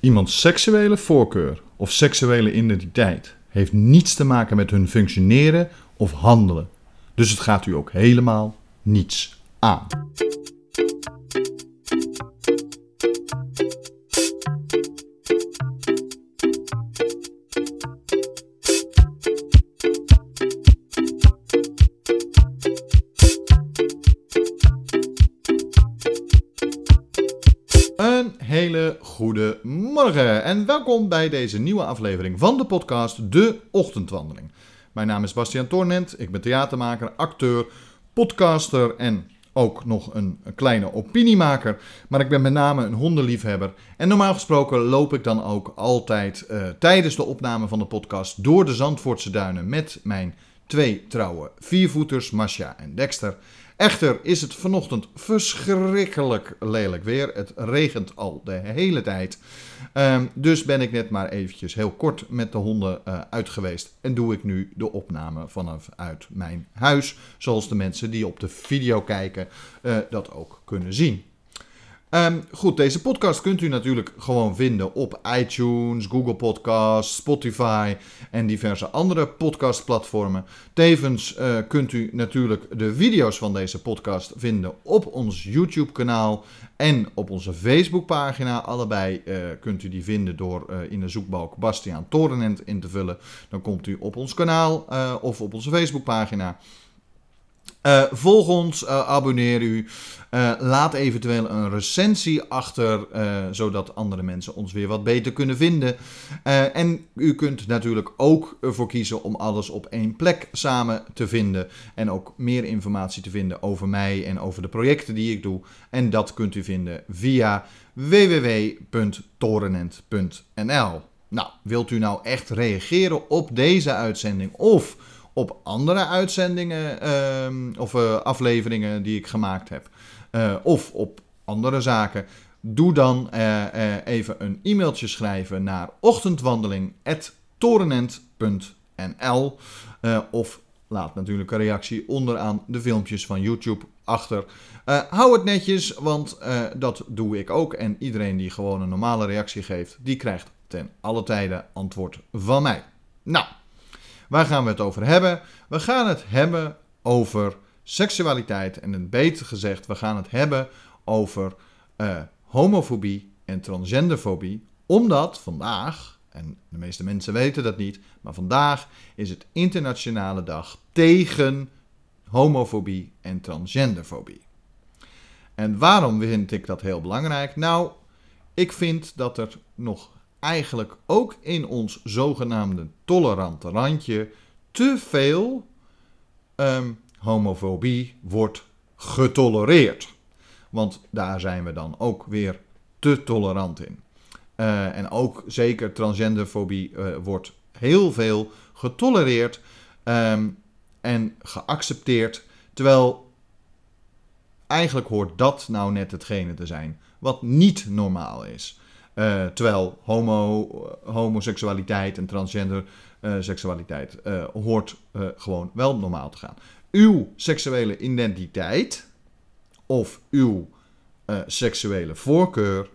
Iemands seksuele voorkeur of seksuele identiteit heeft niets te maken met hun functioneren of handelen. Dus het gaat u ook helemaal niets aan. Hele goede morgen en welkom bij deze nieuwe aflevering van de podcast De Ochtendwandeling. Mijn naam is Bastiaan Tornent, ik ben theatermaker, acteur, podcaster en ook nog een, een kleine opiniemaker. Maar ik ben met name een hondenliefhebber en normaal gesproken loop ik dan ook altijd eh, tijdens de opname van de podcast door de Zandvoortse duinen met mijn twee trouwe viervoeters, Masha en Dexter. Echter is het vanochtend verschrikkelijk lelijk weer. Het regent al de hele tijd. Ehm, dus ben ik net maar eventjes heel kort met de honden eh, uit geweest. En doe ik nu de opname vanaf uit mijn huis. Zoals de mensen die op de video kijken eh, dat ook kunnen zien. Ehm, goed, deze podcast kunt u natuurlijk gewoon vinden op iTunes, Google Podcasts, Spotify en diverse andere podcastplatformen. Tevens eh, kunt u natuurlijk de video's van deze podcast vinden op ons YouTube-kanaal en op onze Facebookpagina. Allebei uh, kunt u die vinden door uh, in de zoekbalk Bastiaan Torenent in te vullen. Dan komt u op ons kanaal of op onze Facebookpagina. Uh, volg ons, uh, abonneer u. Uh, laat eventueel een recensie achter, zodat andere mensen ons weer wat beter kunnen vinden. en u kunt natuurlijk ook ervoor kiezen om alles op één plek samen te vinden. En ook meer informatie te vinden over mij en over de projecten die ik doe. En dat kunt u vinden via www.torenent.nl. Nou, wilt u nou echt reageren op deze uitzending of op andere uitzendingen uh, of uh, afleveringen die ik gemaakt heb. Uh, of op andere zaken. Doe dan uh, even een e-mailtje schrijven naar ochtendwandeling.torenent.nl Of laat natuurlijk een reactie onderaan de filmpjes van YouTube achter. hou het netjes, want dat doe ik ook. En iedereen die gewoon een normale reactie geeft, die krijgt ten alle tijde antwoord van mij. Nou. Waar gaan we het over hebben? We gaan het hebben over seksualiteit. En beter gezegd, we gaan het hebben over uh, homofobie en transgenderfobie. Omdat vandaag, en de meeste mensen weten dat niet, maar vandaag is het internationale dag tegen homofobie en transgenderfobie. En waarom vind ik dat heel belangrijk? Nou, ik vind dat er nog eigenlijk ook in ons zogenaamde tolerante randje te veel um, homofobie wordt getolereerd. Want daar zijn we dan ook weer te tolerant in. Uh, en ook zeker transgenderfobie uh, wordt heel veel getolereerd um, en geaccepteerd. Terwijl eigenlijk hoort dat nou net hetgene te zijn wat niet normaal is. Uh, terwijl homo, homoseksualiteit en transgender uh, seksualiteit hoort gewoon wel normaal te gaan. Uw seksuele identiteit of uw seksuele voorkeur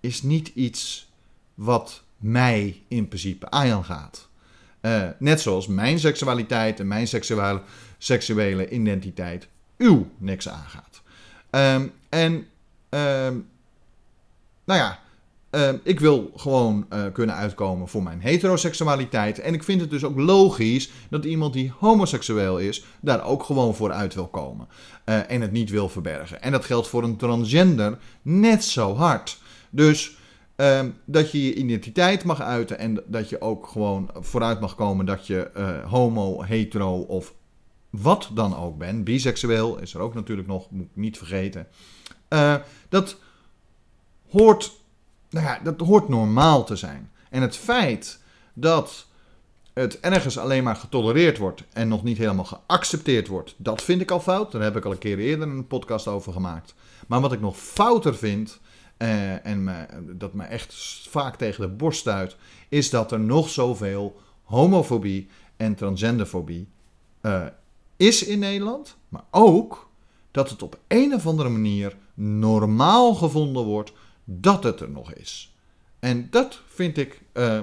is niet iets wat mij in principe aangaat. net zoals mijn seksualiteit en mijn seksuele, seksuele identiteit uw niks aangaat. Um, en um, nou ja, uh, ik wil gewoon uh, kunnen uitkomen voor mijn heteroseksualiteit. En ik vind het dus ook logisch dat iemand die homoseksueel is, daar ook gewoon voor uit wil komen. Uh, en het niet wil verbergen. En dat geldt voor een transgender net zo hard. Dus ehm, dat je je identiteit mag uiten en dat je ook gewoon vooruit mag komen dat je homo, hetero of wat dan ook bent. Biseksueel is er ook natuurlijk nog, moet ik niet vergeten. dat hoort, nou ja, dat hoort normaal te zijn. En het feit dat het ergens alleen maar getolereerd wordt en nog niet helemaal geaccepteerd wordt, dat vind ik al fout. Daar heb ik al een keer eerder een podcast over gemaakt. Maar wat ik nog fouter vind, eh, en dat me echt vaak tegen de borst stuit, is dat er nog zoveel homofobie en transgenderfobie uh, is in Nederland. Maar ook dat het op een of andere manier normaal gevonden wordt dat het er nog is. En dat vind ik uh,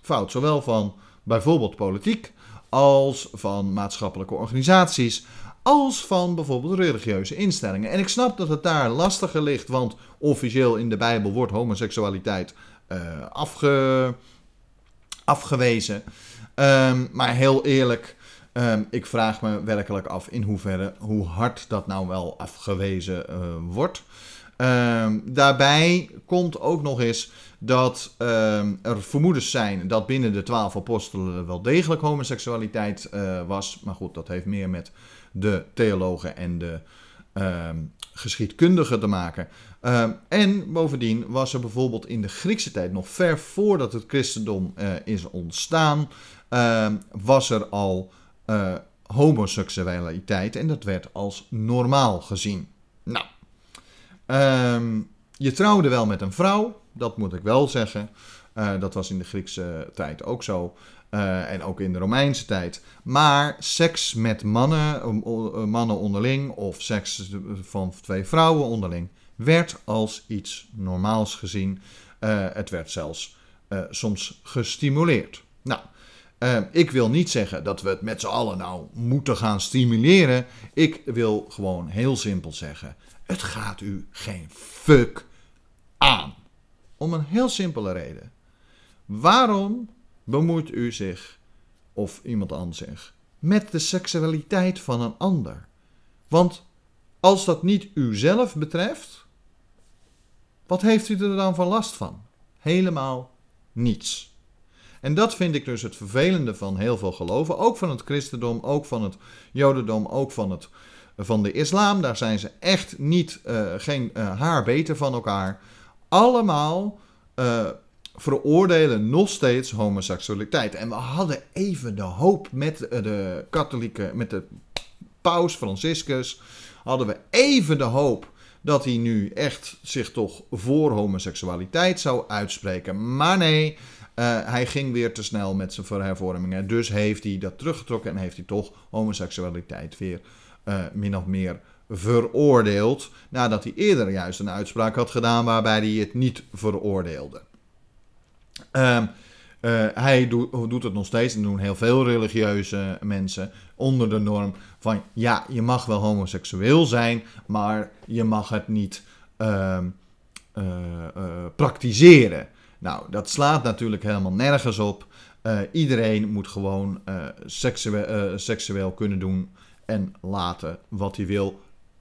fout, zowel van bijvoorbeeld politiek als van maatschappelijke organisaties, als van bijvoorbeeld religieuze instellingen. En ik snap dat het daar lastiger ligt, want officieel in de Bijbel wordt homoseksualiteit uh, afge, afgewezen. Um, maar heel eerlijk, um, ik vraag me werkelijk af in hoeverre, hoe hard dat nou wel afgewezen uh, wordt. Um, daarbij komt ook nog eens dat um, er vermoedens zijn dat binnen de twaalf apostelen wel degelijk homoseksualiteit uh, was. Maar goed, dat heeft meer met de theologen en de um, geschiedkundigen te maken. En bovendien was er bijvoorbeeld in de Griekse tijd, nog ver voordat het christendom uh, is ontstaan, was er al uh, homoseksualiteit en dat werd als normaal gezien. Nou, je trouwde wel met een vrouw, dat moet ik wel zeggen. Uh, dat was in de Griekse tijd ook zo. Uh, en ook in de Romeinse tijd. Maar seks met mannen, uh, mannen onderling of seks van twee vrouwen onderling werd als iets normaals gezien. het werd zelfs soms gestimuleerd. Nou, ik wil niet zeggen dat we het met z'n allen nou moeten gaan stimuleren. Ik wil gewoon heel simpel zeggen: het gaat u geen fuck aan. Om een heel simpele reden. Waarom bemoeit u zich, of iemand anders zich, met de seksualiteit van een ander? Want als dat niet uzelf betreft, wat heeft u er dan van last van? Helemaal niets. En dat vind ik dus het vervelende van heel veel geloven. Ook van het christendom, ook van het jodendom, ook van, het, van de islam. Daar zijn ze echt niet, uh, geen uh, haar beter van elkaar allemaal uh, veroordelen nog steeds homoseksualiteit. En we hadden even de hoop met de katholieke, met de paus Franciscus, hadden we even de hoop dat hij nu echt zich toch voor homoseksualiteit zou uitspreken. Maar nee, hij ging weer te snel met zijn verhervormingen. Dus heeft hij dat teruggetrokken en heeft hij toch homoseksualiteit weer uh, min of meer veroordeeld, nadat hij eerder juist een uitspraak had gedaan waarbij hij het niet veroordeelde. Uh, uh, hij doet, het nog steeds en doen heel veel religieuze mensen onder de norm van ja, je mag wel homoseksueel zijn, maar je mag het niet uh, praktiseren. Nou, dat slaat natuurlijk helemaal nergens op. iedereen moet gewoon seksueel kunnen doen en laten wat hij wil,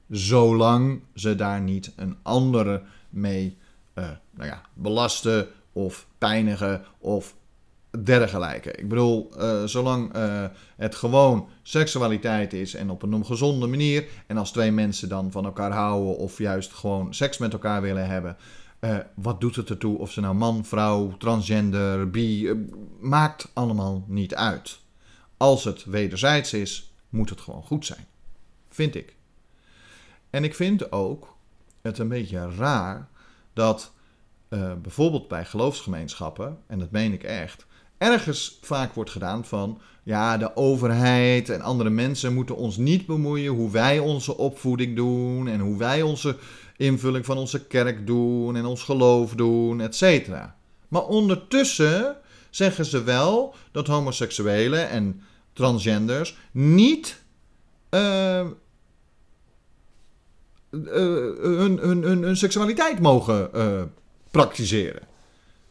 zolang ze daar niet een andere mee uh, nou ja, belasten of pijnigen of dergelijke. Ik bedoel, uh, zolang uh, het gewoon seksualiteit is en op een gezonde manier, en als twee mensen dan van elkaar houden of juist gewoon seks met elkaar willen hebben, wat doet het ertoe of ze nou man, vrouw, transgender, bi, maakt allemaal niet uit. Als het wederzijds is, moet het gewoon goed zijn. Vind ik. En ik vind ook het een beetje raar dat uh, bijvoorbeeld bij geloofsgemeenschappen, en dat meen ik echt, ergens vaak wordt gedaan van ja, de overheid en andere mensen moeten ons niet bemoeien hoe wij onze opvoeding doen en hoe wij onze invulling van onze kerk doen en ons geloof doen, et cetera. Maar ondertussen zeggen ze wel dat homoseksuelen en transgenders niet uh, hun, hun, hun, hun, seksualiteit mogen uh, praktiseren.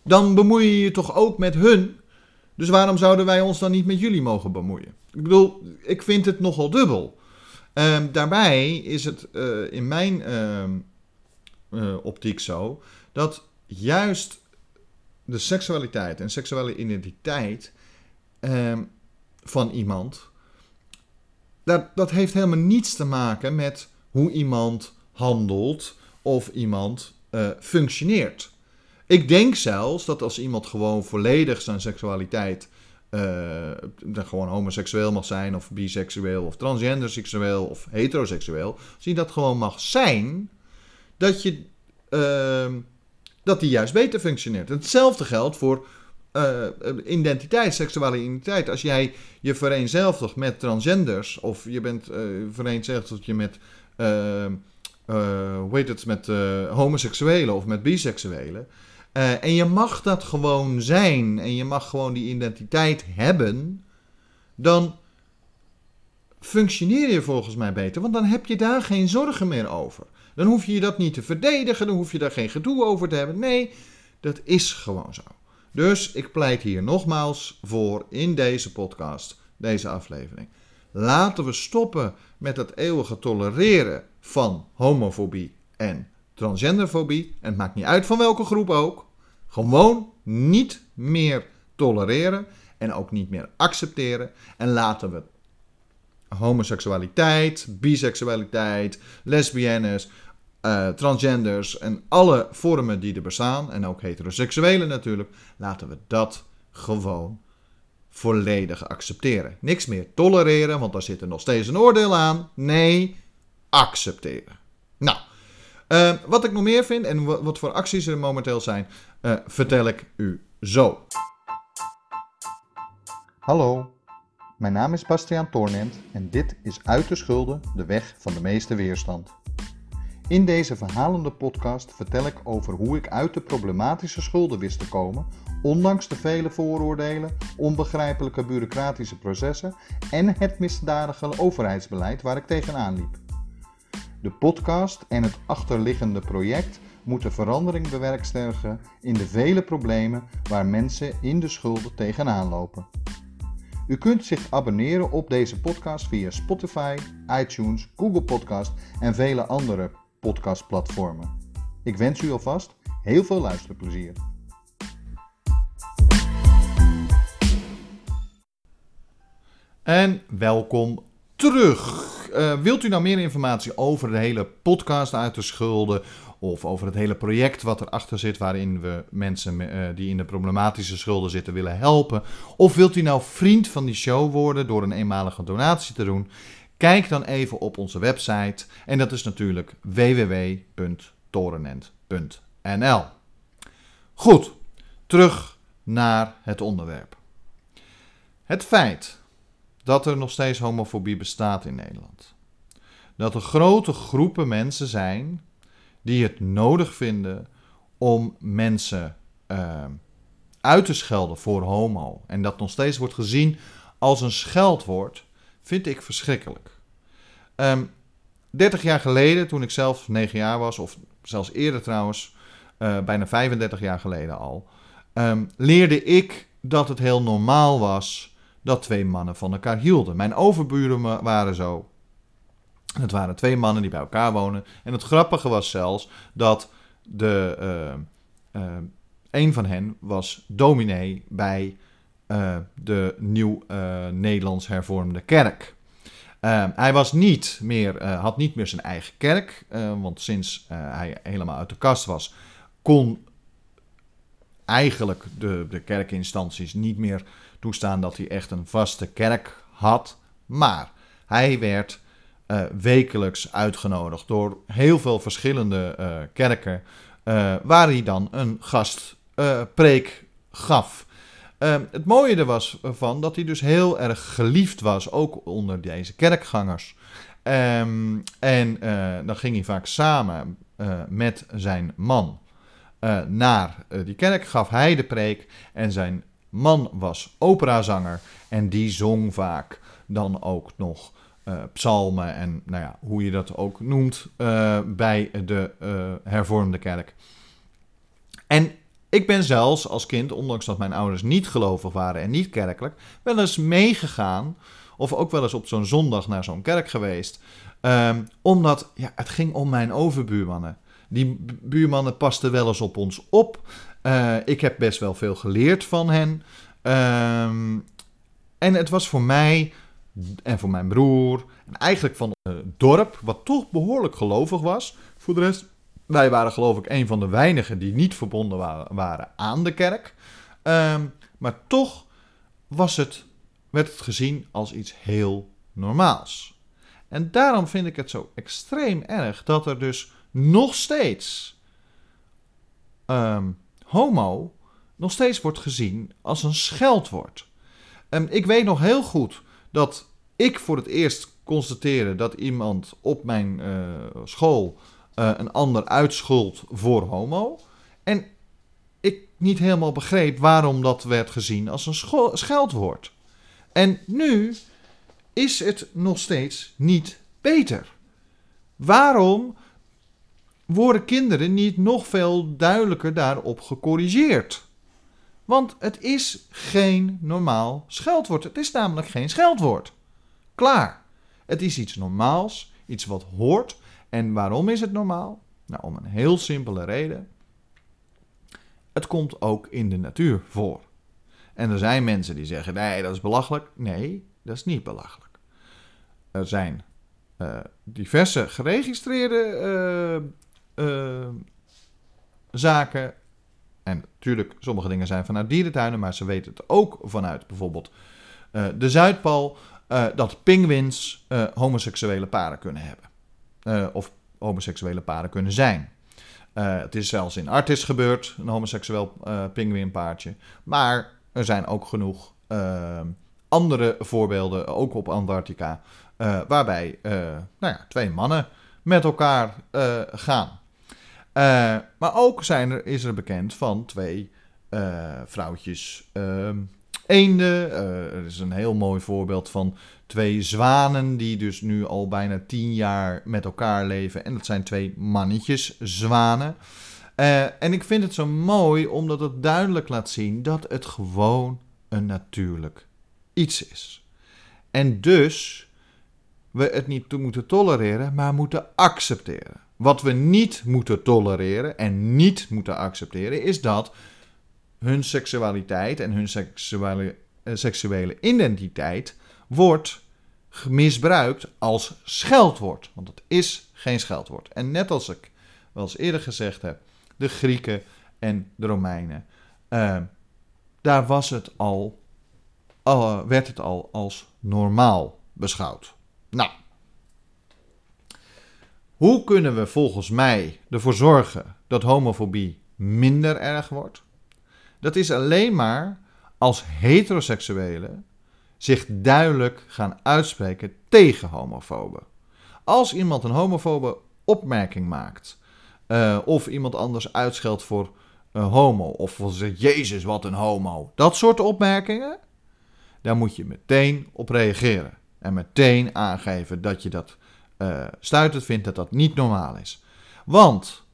Dan bemoei je je toch ook met hun. Dus waarom zouden wij ons dan niet met jullie mogen bemoeien? Ik bedoel, ik vind het nogal dubbel. Uh, daarbij is het in mijn ehm, optiek zo dat juist de seksualiteit en seksuele identiteit ehm, van iemand. Dat, dat heeft helemaal niets te maken met hoe iemand handelt of iemand uh, functioneert. Ik denk zelfs dat als iemand gewoon volledig zijn seksualiteit uh, gewoon homoseksueel mag zijn, of biseksueel, of transgenderseksueel, of heteroseksueel, als hij dat gewoon mag zijn, dat je uh, dat die juist beter functioneert. Hetzelfde geldt voor uh, identiteit, seksuele identiteit. Als jij je vereenzelvigt met transgenders, of je bent uh, vereenzelvigd je met uh, hoe heet het, met homoseksuelen of met biseksuelen. Eh, en je mag dat gewoon zijn en je mag gewoon die identiteit hebben, dan functioneer je volgens mij beter, want dan heb je daar geen zorgen meer over. Dan hoef je je dat niet te verdedigen, dan hoef je daar geen gedoe over te hebben. Nee, dat is gewoon zo. Dus ik pleit hier nogmaals voor in deze podcast, deze aflevering. Laten we stoppen met het eeuwige tolereren van homofobie en transgenderfobie. En het maakt niet uit van welke groep ook. Gewoon niet meer tolereren en ook niet meer accepteren. En laten we homoseksualiteit, biseksualiteit, lesbiennes, uh, transgenders en alle vormen die er bestaan, en ook heteroseksuelen natuurlijk, laten we dat gewoon volledig accepteren. Niks meer tolereren, want daar zit er nog steeds een oordeel aan. Nee, accepteren. Nou, uh, wat ik nog meer vind en wat voor acties er momenteel zijn, uh, vertel ik u zo. Hallo, mijn naam is Bastiaan Toornent en dit is Uit de Schulden, de weg van de meeste weerstand. In deze verhalende podcast vertel ik over hoe ik uit de problematische schulden wist te komen, ondanks de vele vooroordelen, onbegrijpelijke bureaucratische processen en het misdadige overheidsbeleid waar ik tegenaan liep. De podcast en het achterliggende project moeten verandering bewerkstelligen in de vele problemen waar mensen in de schulden tegenaan lopen. U kunt zich abonneren op deze podcast via Spotify, iTunes, Google Podcast en vele andere podcastplatformen. Ik wens u alvast heel veel luisterplezier. En welkom terug. Uh, wilt u nou meer informatie over de hele podcast uit de schulden of over het hele project wat erachter zit, waarin we mensen uh, die in de problematische schulden zitten willen helpen? Of wilt u nou vriend van die show worden door een eenmalige donatie te doen? Kijk dan even op onze website en dat is natuurlijk www.torenent.nl. Goed, terug naar het onderwerp. Het feit dat er nog steeds homofobie bestaat in Nederland. Dat er grote groepen mensen zijn die het nodig vinden om mensen uh, uit te schelden voor homo. En dat nog steeds wordt gezien als een scheldwoord, vind ik verschrikkelijk. Um, ehm, 30 jaar geleden, toen ik zelf 9 jaar was, of zelfs eerder trouwens, uh, bijna 35 jaar geleden al, um, leerde ik dat het heel normaal was dat twee mannen van elkaar hielden. Mijn overburen waren zo. Het waren twee mannen die bij elkaar wonen. En het grappige was zelfs dat de, uh, een van hen was dominee bij uh, de Nieuw Nederlands Hervormde Kerk. Hij was niet meer, had niet meer zijn eigen kerk, want sinds hij helemaal uit de kast was, kon eigenlijk de, de kerkinstanties niet meer toestaan dat hij echt een vaste kerk had. Maar hij werd wekelijks uitgenodigd door heel veel verschillende kerken, waar hij dan een gastpreek gaf. Ehm, het mooie er was van dat hij dus heel erg geliefd was, ook onder deze kerkgangers. Um, en dan ging hij vaak samen met zijn man naar die kerk, gaf hij de preek en zijn man was operazanger en die zong vaak dan ook nog psalmen en nou ja, hoe je dat ook noemt bij de hervormde kerk. En ik ben zelfs als kind, ondanks dat mijn ouders niet gelovig waren en niet kerkelijk, wel eens meegegaan of ook wel eens op zo'n zondag naar zo'n kerk geweest. Um, omdat ja, het ging om mijn overbuurmannen. Die buurmannen pasten wel eens op ons op. Uh, ik heb best wel veel geleerd van hen. Um, en het was voor mij en voor mijn broer, en eigenlijk van het dorp, wat toch behoorlijk gelovig was. Voor de rest, wij waren geloof ik een van de weinigen die niet verbonden waren, waren aan de kerk. Um, maar toch was het, werd het gezien als iets heel normaals. En daarom vind ik het zo extreem erg dat er dus nog steeds um, homo nog steeds wordt gezien als een scheldwoord. Um, ik weet nog heel goed dat ik voor het eerst constateerde dat iemand op mijn uh, school uh, een ander uitschuld voor homo. En ik niet helemaal begreep waarom dat werd gezien als een scheldwoord. En nu is het nog steeds niet beter. Waarom worden kinderen niet nog veel duidelijker daarop gecorrigeerd? Want het is geen normaal scheldwoord. Het is namelijk geen scheldwoord. Klaar. Het is iets normaals, iets wat hoort. En waarom is het normaal? Nou, om een heel simpele reden. Het komt ook in de natuur voor. En er zijn mensen die zeggen: nee, dat is belachelijk. Nee, dat is niet belachelijk. Er zijn uh, diverse geregistreerde uh, uh, zaken. En natuurlijk, sommige dingen zijn vanuit dierentuinen, maar ze weten het ook vanuit bijvoorbeeld de Zuidpool. dat pinguïns homoseksuele paren kunnen hebben. Of homoseksuele paren kunnen zijn. het is zelfs in Artis gebeurd, een homoseksueel pinguïnpaardje. Maar er zijn ook genoeg andere voorbeelden, ook op Antarctica, uh, waarbij uh, nou ja, twee mannen met elkaar uh, gaan. maar ook zijn er, is er bekend van twee vrouwtjes eenden. er is een heel mooi voorbeeld van twee zwanen die dus nu al bijna tien jaar met elkaar leven. En dat zijn twee mannetjes zwanen. en ik vind het zo mooi omdat het duidelijk laat zien dat het gewoon een natuurlijk iets is. En dus we het niet moeten tolereren, maar moeten accepteren. Wat we niet moeten tolereren en niet moeten accepteren, is dat hun seksualiteit en hun seksuele, eh, seksuele identiteit wordt misbruikt als scheldwoord. Want het is geen scheldwoord. En net als ik wel eens eerder gezegd heb, de Grieken en de Romeinen, uh, daar was het al, werd het al als normaal beschouwd. Nou, hoe kunnen we volgens mij ervoor zorgen dat homofobie minder erg wordt? Dat is alleen maar als heteroseksuelen zich duidelijk gaan uitspreken tegen homofoben. Als iemand een homofobe opmerking maakt, uh, of iemand anders uitscheldt voor een homo, of zegt Jezus, wat een homo, dat soort opmerkingen, daar moet je meteen op reageren. En meteen aangeven dat je dat uh, stuitend vindt, dat dat niet normaal is. Want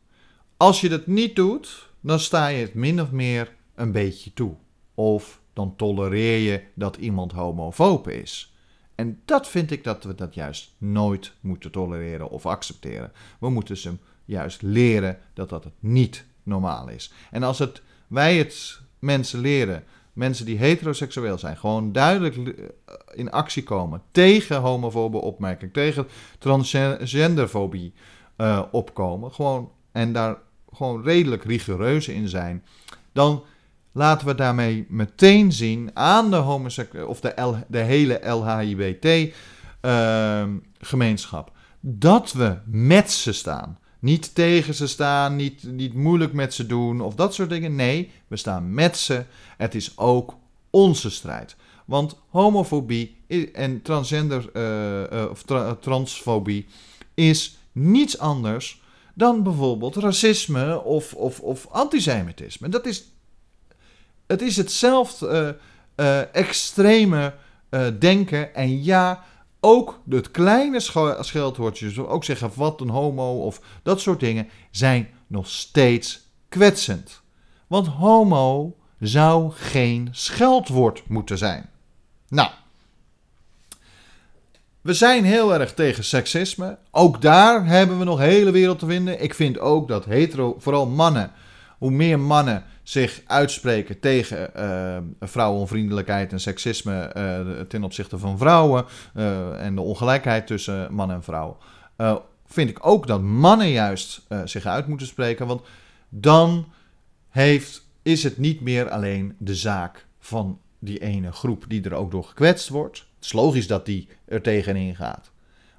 als je dat niet doet, dan sta je het min of meer een beetje toe. Of dan tolereer je dat iemand homofoob is. En dat vind ik dat we dat juist nooit moeten tolereren of accepteren. We moeten ze juist leren dat dat het niet normaal is. En als het, wij het mensen leren mensen die heteroseksueel zijn, gewoon duidelijk eh, in actie komen tegen homofobe opmerkingen, tegen transgenderfobie uh, opkomen, gewoon, en daar gewoon redelijk rigoureus in zijn, dan laten we daarmee meteen zien aan de homoseksuele of de, L, de hele LHIBT uh, gemeenschap dat we met ze staan. Niet tegen ze staan, niet, niet moeilijk met ze doen of dat soort dingen. Nee, we staan met ze. Het is ook onze strijd. Want homofobie en transgender uh, uh, of tra transfobie is niets anders dan bijvoorbeeld racisme of, of, of antisemitisme. Dat is, het is hetzelfde uh, extreme denken. En ja, ook het kleine scheldwoordjes, ook zeggen wat een homo of dat soort dingen, zijn nog steeds kwetsend. Want homo zou geen scheldwoord moeten zijn. Nou, we zijn heel erg tegen seksisme. Ook daar hebben we nog hele wereld te vinden. Ik vind ook dat hetero, vooral mannen, hoe meer mannen zich uitspreken tegen uh, vrouwenonvriendelijkheid en seksisme uh, ten opzichte van vrouwen uh, en de ongelijkheid tussen man en vrouw, vind ik ook dat mannen juist zich uit moeten spreken. Want dan heeft, is het niet meer alleen de zaak van die ene groep die er ook door gekwetst wordt. Het is logisch dat die er tegenin gaat.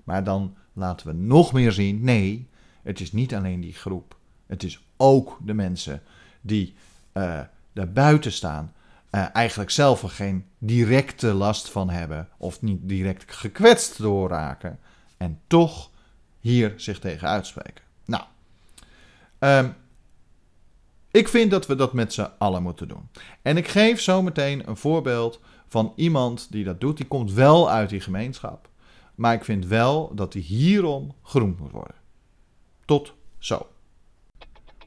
Maar dan laten we nog meer zien: nee, het is niet alleen die groep. Het is ook de mensen die uh, daarbuiten staan, uh, eigenlijk zelf er geen directe last van hebben of niet direct gekwetst door raken en toch hier zich tegen uitspreken. Nou, um, Ik vind dat we dat met z'n allen moeten doen. En ik geef zo meteen een voorbeeld van iemand die dat doet. Die komt wel uit die gemeenschap. Maar ik vind wel dat hij hierom geroemd moet worden. Tot zo.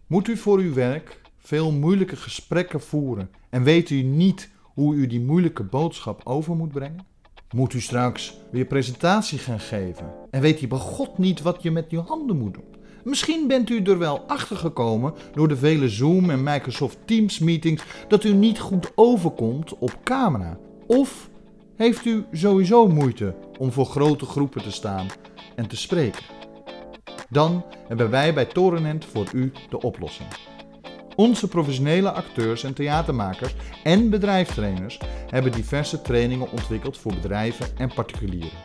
Moet u voor uw werk veel moeilijke gesprekken voeren en weet u niet hoe u die moeilijke boodschap over moet brengen? Moet u straks weer presentatie gaan geven en weet u bij God niet wat je met uw handen moet doen? Misschien bent u er wel achter gekomen door de vele Zoom en Microsoft Teams meetings dat u niet goed overkomt op camera. Of heeft u sowieso moeite om voor grote groepen te staan en te spreken? Dan hebben wij bij Torenent voor u de oplossing. Onze professionele acteurs en theatermakers en bedrijfstrainers hebben diverse trainingen ontwikkeld voor bedrijven en particulieren.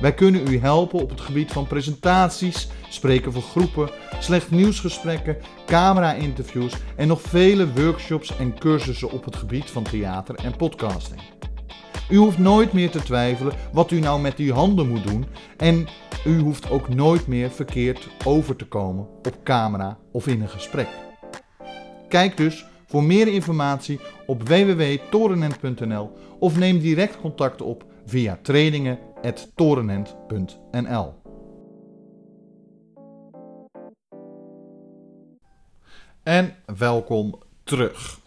Wij kunnen u helpen op het gebied van presentaties, spreken voor groepen, slecht nieuwsgesprekken, camera-interviews en nog vele workshops en cursussen op het gebied van theater en podcasting. U hoeft nooit meer te twijfelen wat u nou met uw handen moet doen en u hoeft ook nooit meer verkeerd over te komen op camera of in een gesprek. Kijk dus voor meer informatie op www.torenent.nl of neem direct contact op via trainingen.torenent.nl. En welkom terug.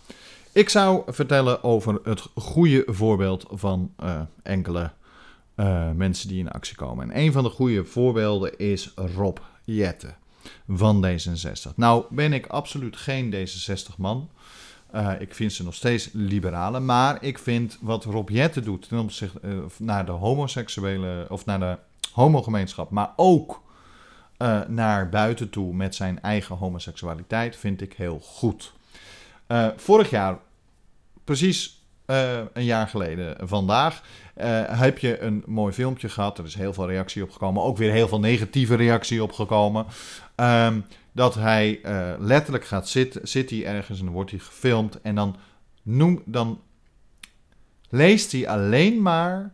Ik zou vertellen over het goede voorbeeld van uh, enkele uh, mensen die in actie komen. En een van de goede voorbeelden is Rob Jette van D66. Nou ben ik absoluut geen D66-man. Uh, ik vind ze nog steeds liberalen. Maar ik vind wat Rob Jette doet ten opzichte naar de homoseksuele of naar de homogemeenschap, maar ook naar buiten toe met zijn eigen homoseksualiteit, vind ik heel goed. Vorig jaar, precies een jaar geleden vandaag, heb je een mooi filmpje gehad. Er is heel veel reactie op gekomen. Ook weer heel veel negatieve reactie op gekomen. Um, dat hij letterlijk gaat zitten, zit hij ergens en dan wordt hij gefilmd en dan, noem, dan leest hij alleen maar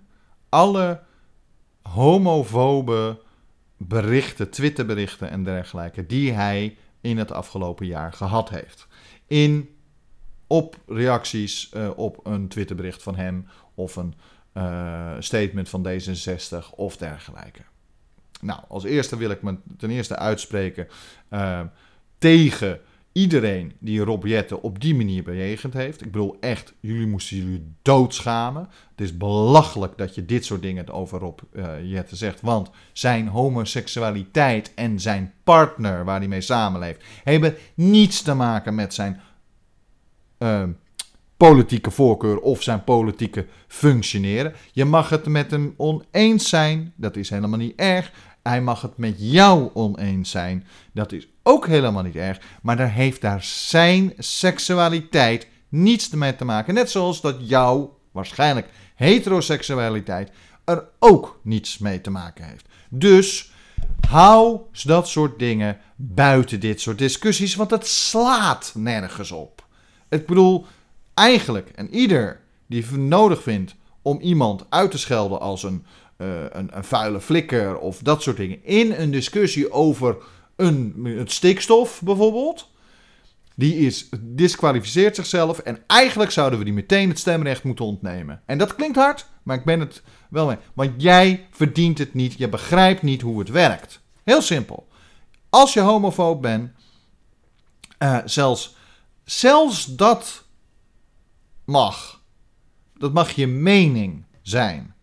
alle homofobe berichten, Twitterberichten en dergelijke die hij in het afgelopen jaar gehad heeft. In, op reacties uh, op een Twitterbericht van hem of een uh, statement van D66 of dergelijke. Nou, als eerste wil ik me ten eerste uitspreken uh, tegen iedereen die Rob Jette op die manier bejegend heeft. Ik bedoel echt, jullie moesten jullie doodschamen. Het is belachelijk dat je dit soort dingen over Rob Jette zegt. Want zijn homoseksualiteit en zijn partner waar hij mee samenleeft... hebben niets te maken met zijn... Uh, politieke voorkeur of zijn politieke functioneren. Je mag het met hem oneens zijn, dat is helemaal niet erg. Hij mag het met jou oneens zijn. Dat is ook helemaal niet erg. Maar daar heeft daar zijn seksualiteit niets mee te maken. Net zoals dat jouw, waarschijnlijk, heteroseksualiteit er ook niets mee te maken heeft. Dus hou dat soort dingen buiten dit soort discussies, want het slaat nergens op. Ik bedoel, eigenlijk, en ieder die nodig vindt om iemand uit te schelden als een uh, een, een, vuile flikker of dat soort dingen in een discussie over een, het stikstof bijvoorbeeld. Die is, disqualificeert zichzelf en eigenlijk zouden we die meteen het stemrecht moeten ontnemen. En dat klinkt hard, maar ik ben het wel mee. Want jij verdient het niet, je begrijpt niet hoe het werkt. Heel simpel. Als je homofoob bent, uh, zelfs, zelfs dat mag. Dat mag je mening zijn.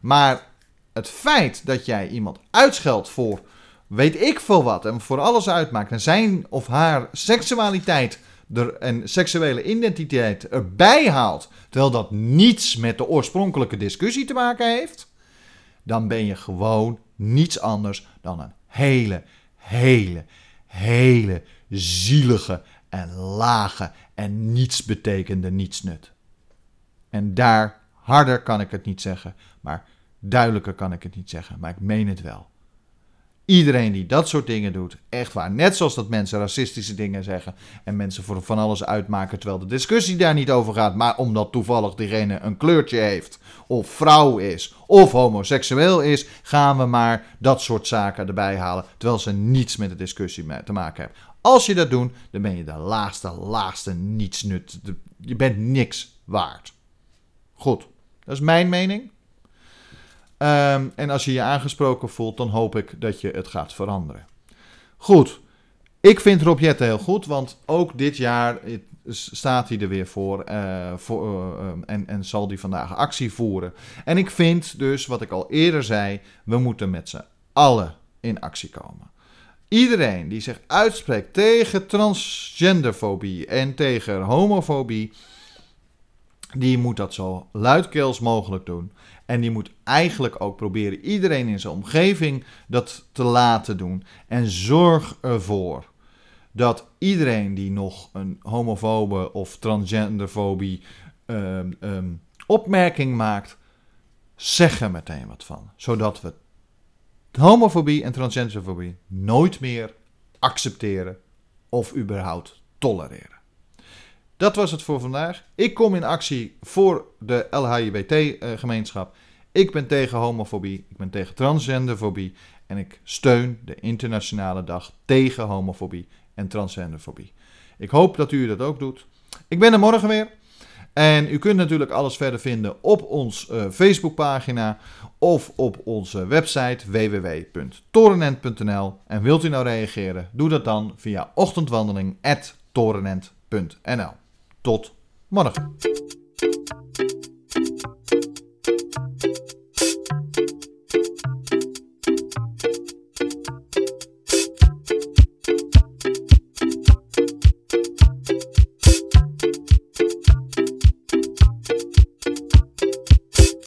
Maar het feit dat jij iemand uitscheldt voor weet ik veel wat en voor alles uitmaakt en zijn of haar seksualiteit er, en seksuele identiteit erbij haalt, terwijl dat niets met de oorspronkelijke discussie te maken heeft, dan ben je gewoon niets anders dan een hele, hele, hele zielige en lage en niets betekende nietsnut. En daar harder kan ik het niet zeggen, maar Duidelijker kan ik het niet zeggen, maar ik meen het wel. Iedereen die dat soort dingen doet, echt waar. Net zoals dat mensen racistische dingen zeggen en mensen voor van alles uitmaken terwijl de discussie daar niet over gaat, maar omdat toevallig diegene een kleurtje heeft, of vrouw is, of homoseksueel is, gaan we maar dat soort zaken erbij halen, terwijl ze niets met de discussie te maken hebben. Als je dat doet, dan ben je de laagste, laagste nietsnut. Je bent niks waard. Goed, dat is mijn mening. Ehm, en als je je aangesproken voelt, dan hoop ik dat je het gaat veranderen. Goed, ik vind Rob heel goed, want ook dit jaar staat hij er weer voor, uh, voor uh, en, en zal hij vandaag actie voeren. En ik vind dus, wat ik al eerder zei, we moeten met z'n allen in actie komen. Iedereen die zich uitspreekt tegen transgenderfobie en tegen homofobie, die moet dat zo luidkeels mogelijk doen. En die moet eigenlijk ook proberen iedereen in zijn omgeving dat te laten doen. En zorg ervoor dat iedereen die nog een homofobe of transgenderfobie um, um, opmerking maakt, zeg er meteen wat van. Zodat we homofobie en transgenderfobie nooit meer accepteren of überhaupt tolereren. Dat was het voor vandaag. Ik kom in actie voor de LHJBT-gemeenschap. Ik ben tegen homofobie, ik ben tegen transgenderfobie en ik steun de internationale dag tegen homofobie en transgenderfobie. Ik hoop dat u dat ook doet. Ik ben er morgen weer. En u kunt natuurlijk alles verder vinden op ons uh, Facebookpagina of op onze website www.torenent.nl. En wilt u nou reageren, doe dat dan via ochtendwandeling.torenent.nl. Tot morgen.